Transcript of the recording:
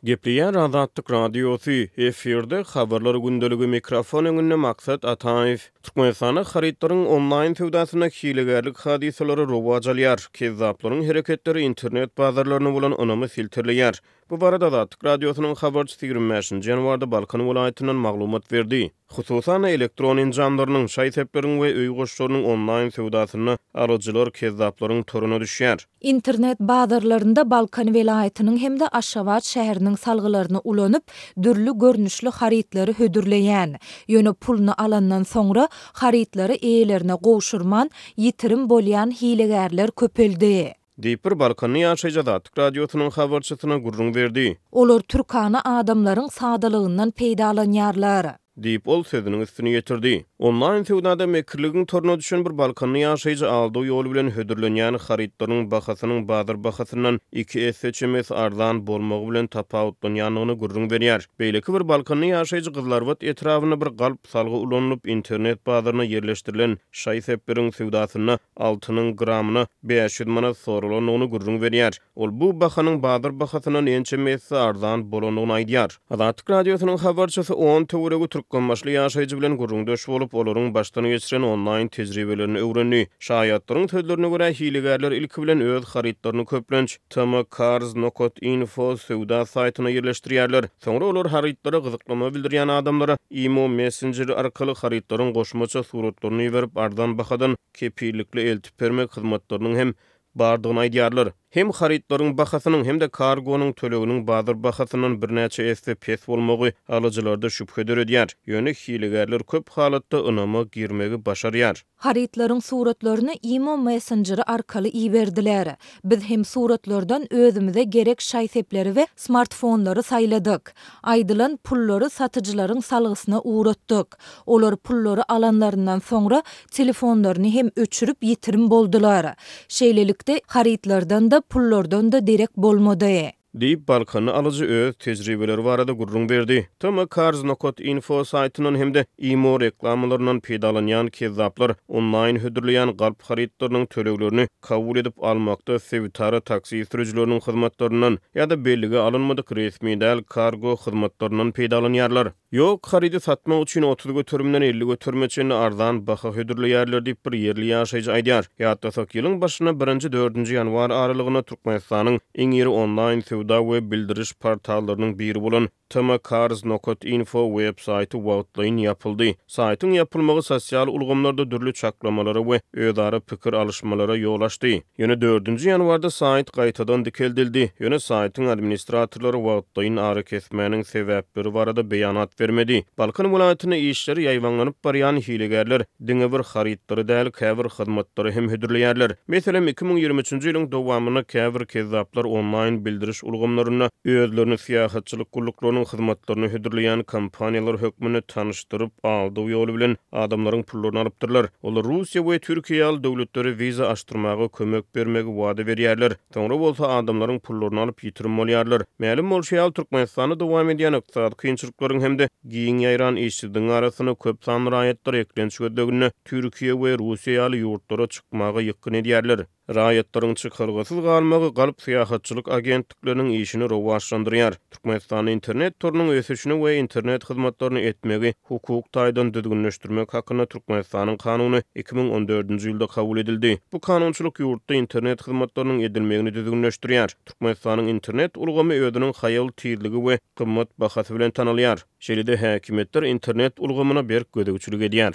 Gepleýär Azatlyk Radiosy, efirde Habarlar gündeligi, mikrofon öňünde Maksat Ataýew. Türkmenistanda harytlaryň onlaýn söwdasynda hilegärlik hadysalary rowaç alýar, kezzaplaryň hereketleri internet bazarlaryna bolan ynamy silterleýär. Bu barada Azatlyk Radiosynyň habarçysy ýigrimi bäşinji ýanwarda Balkan welaýatyndan maglumat berdi. Hususan-da, elektron enjamlarynyň, şaý-sepleriň we öý goşlarynyň onlaýn söwdasynda alyjylar kezzaplaryň toruna düşýär. Internet bazarlarynda Balkan welaýatynyň hem-de Aşgabat şäheriniň salgylaryny ulanyp, dürli görnüşli harytlary hödürleýän, ýöne puluny alandan soňra, harytlary eýelerine gowşurman, ýitirim bolýan hilegärler köpeldi. Diýip, bir balkanly ýaşaýjy Azatlyk Radiosynyň habarçysyna gürrüň berdi. Olar türkana adamlaryň sadalygyndan peýdalanýarlar. Diýip, ol sözüniň üstüni ýetirdi. Onlaýn söwdada mekirligiň toruna düşen bir balkanly ýaşaýjy aldaw ýoly bilen hödürlenýän harytlarynyň bahasynyň bazar bahasyndan iki esse çemesi arzan bolmagy bilen tapawutlanýandygyny gürrüň berýär. Beýleki bir balkanly ýaşaýjy Gyzylarbat etrabynda bir galp salgy ulanylyp internet bazaryna ýerleşdirilen şaý-sepleriň söwdasynda altynyň gramyna bäş ýüz manat soralandygyny gürrüň berýär. Ol bu bahanyň bazar bahasyndan ençeme esse arzan bolandygyny aýdýar. Azatlyk Radiosynyň habarçysy on töweregi türkmenbaşly ýaşaýjy bilen gürrüňdeş bolup, olaryň başdan geçiren onlaýn tejribelerini öwrendi. Şaýatlaryň sözlerine görä, hilegärler ilki bilen öz harytlaryny köplenç, Toma Cars nokat info söwda saýtyna ýerleşdirýärler. Soňra olar harytlara gyzyklama bildirýän adamlara imo messenjeri arkaly harytlaryň goşmaça suratlaryny iberip, arzan bahadan kepillikli eltip bermek hyzmatlarynyň hem bardygyny aýdýarlar. Hem harytlaryň bahasynyň, hem-de kargonyň töleginiň bazar bahasyndan birnäçe esse pes bolmagy alyjylarda şübhe döredýär. Ýöne hilegärler köp halatda ynama girmegi başarýar. Harytlaryň suratlaryny imo messenjeri arkaly iberdiler. Biz hem suratlardan özümize gerek şaý-sepleri we smartfonlary saýladyk. Aýdylan pullary satyjylaryň salgysyna ugratdyk. Olar pullary alanlaryndan soňra telefonlaryny hem öçürip ýitirim boldular. Şeýlelikde, harytlardan-da, pullardan-da derek bolmady. Diýip, balkanly alyjy öz tejribeleri barada gürrüň berdi. TM Cars nokat info saýtyndan hem-de imo reklamalaryndan peýdalanýan kezzaplar onlaýn hödürleýän galp harytlarynyň töleglerini kabul edip almakda sebitara taksi sürüjileriniň hyzmatlaryndan ýa-da bellige alynmadyk resmi däl kargo hyzmatlaryndan peýdalanýarlar. Ýok, harydy satmak üçin otuz göterimden elli göterime çenli arzan baha hödürleýärler diýip, bir ýerli ýaşaýjy aýdýar. Ýatlasak, ýylyň başynda birinji, dördünji ýanwar aralygynda Türkmenistanyň iň iri onlaýn söwda we bildiriş portallarynyň biri bolan TMCars nokat info web saýty wagtlaýyn ýapyldy. Saýtyň ýapylmagy sosial ulgamlarda dürli çaklamalara we özara pikir alyşmalara ýol açdy. Ýöne dördünji ýanwarda saýt gaýtadan dikeldildi, ýöne saýtyň administratorlary wagtlaýyn arakesmäniň sebäpleri barada beýanat bermedi. Balkan welaýatynda işleri ýaýbaňlanyp barýan hilegärler diňe bir harytlary däl, käbir hyzmatlary hem hödürleýärler. Meselem, iki müň ýigrimi üçünji ýylyň dowamynda käbir kezzaplar onlaýn bildiriş ulgamlarynda özlerini syýahatçylyk gulluklarynyň hyzmatlaryny hödürleýän kompaniýalar hökmünde tanyşdyryp, aldaw ýoly bilen Adamlaryň pullaryny alypdyrlar. Olar Russiýa we Türkiýe ýaly döwletlere wiza açdyrmaga kömek bermegi wada berýärler. Soňra bolsa adamlaryň pullaryny alyp ýitirim bolýarlar. Mälim bolşy ýaly, Türkmenistanda dowam edýän ykdysady kynçylyklaryň hem-de giň ýaýran işsizligiň arasynda köp sanly raýatlar eklenç gözleginde Türkiýe we Russiýa ýaly ýurtlara çykmaga ýykgyn edýärler. Raýatlaryň çykalgasyz galmagy galp syýahatçylyk agentlikleriniň işini rowaçlandyrýar. Türkmenistanda internet torunyň ösüşini we internet hyzmatlaryny etmegi hukuk taýdan düzgünleşdirmek hakynda Türkmenistanyň Kanuny iki müň on dördünji ýylda kabul edildi. Bu kanunçylyk ýurtda internet hyzmatlarynyň edilmegini düzgünleşdirýär. Türkmenistanyň internet ulgamy özüniň haýal tizligi we gymmat bahasy bilen tanalýar. Şeýle-de häkimiýetler internet ulgamyna berk gözegçilik edýär.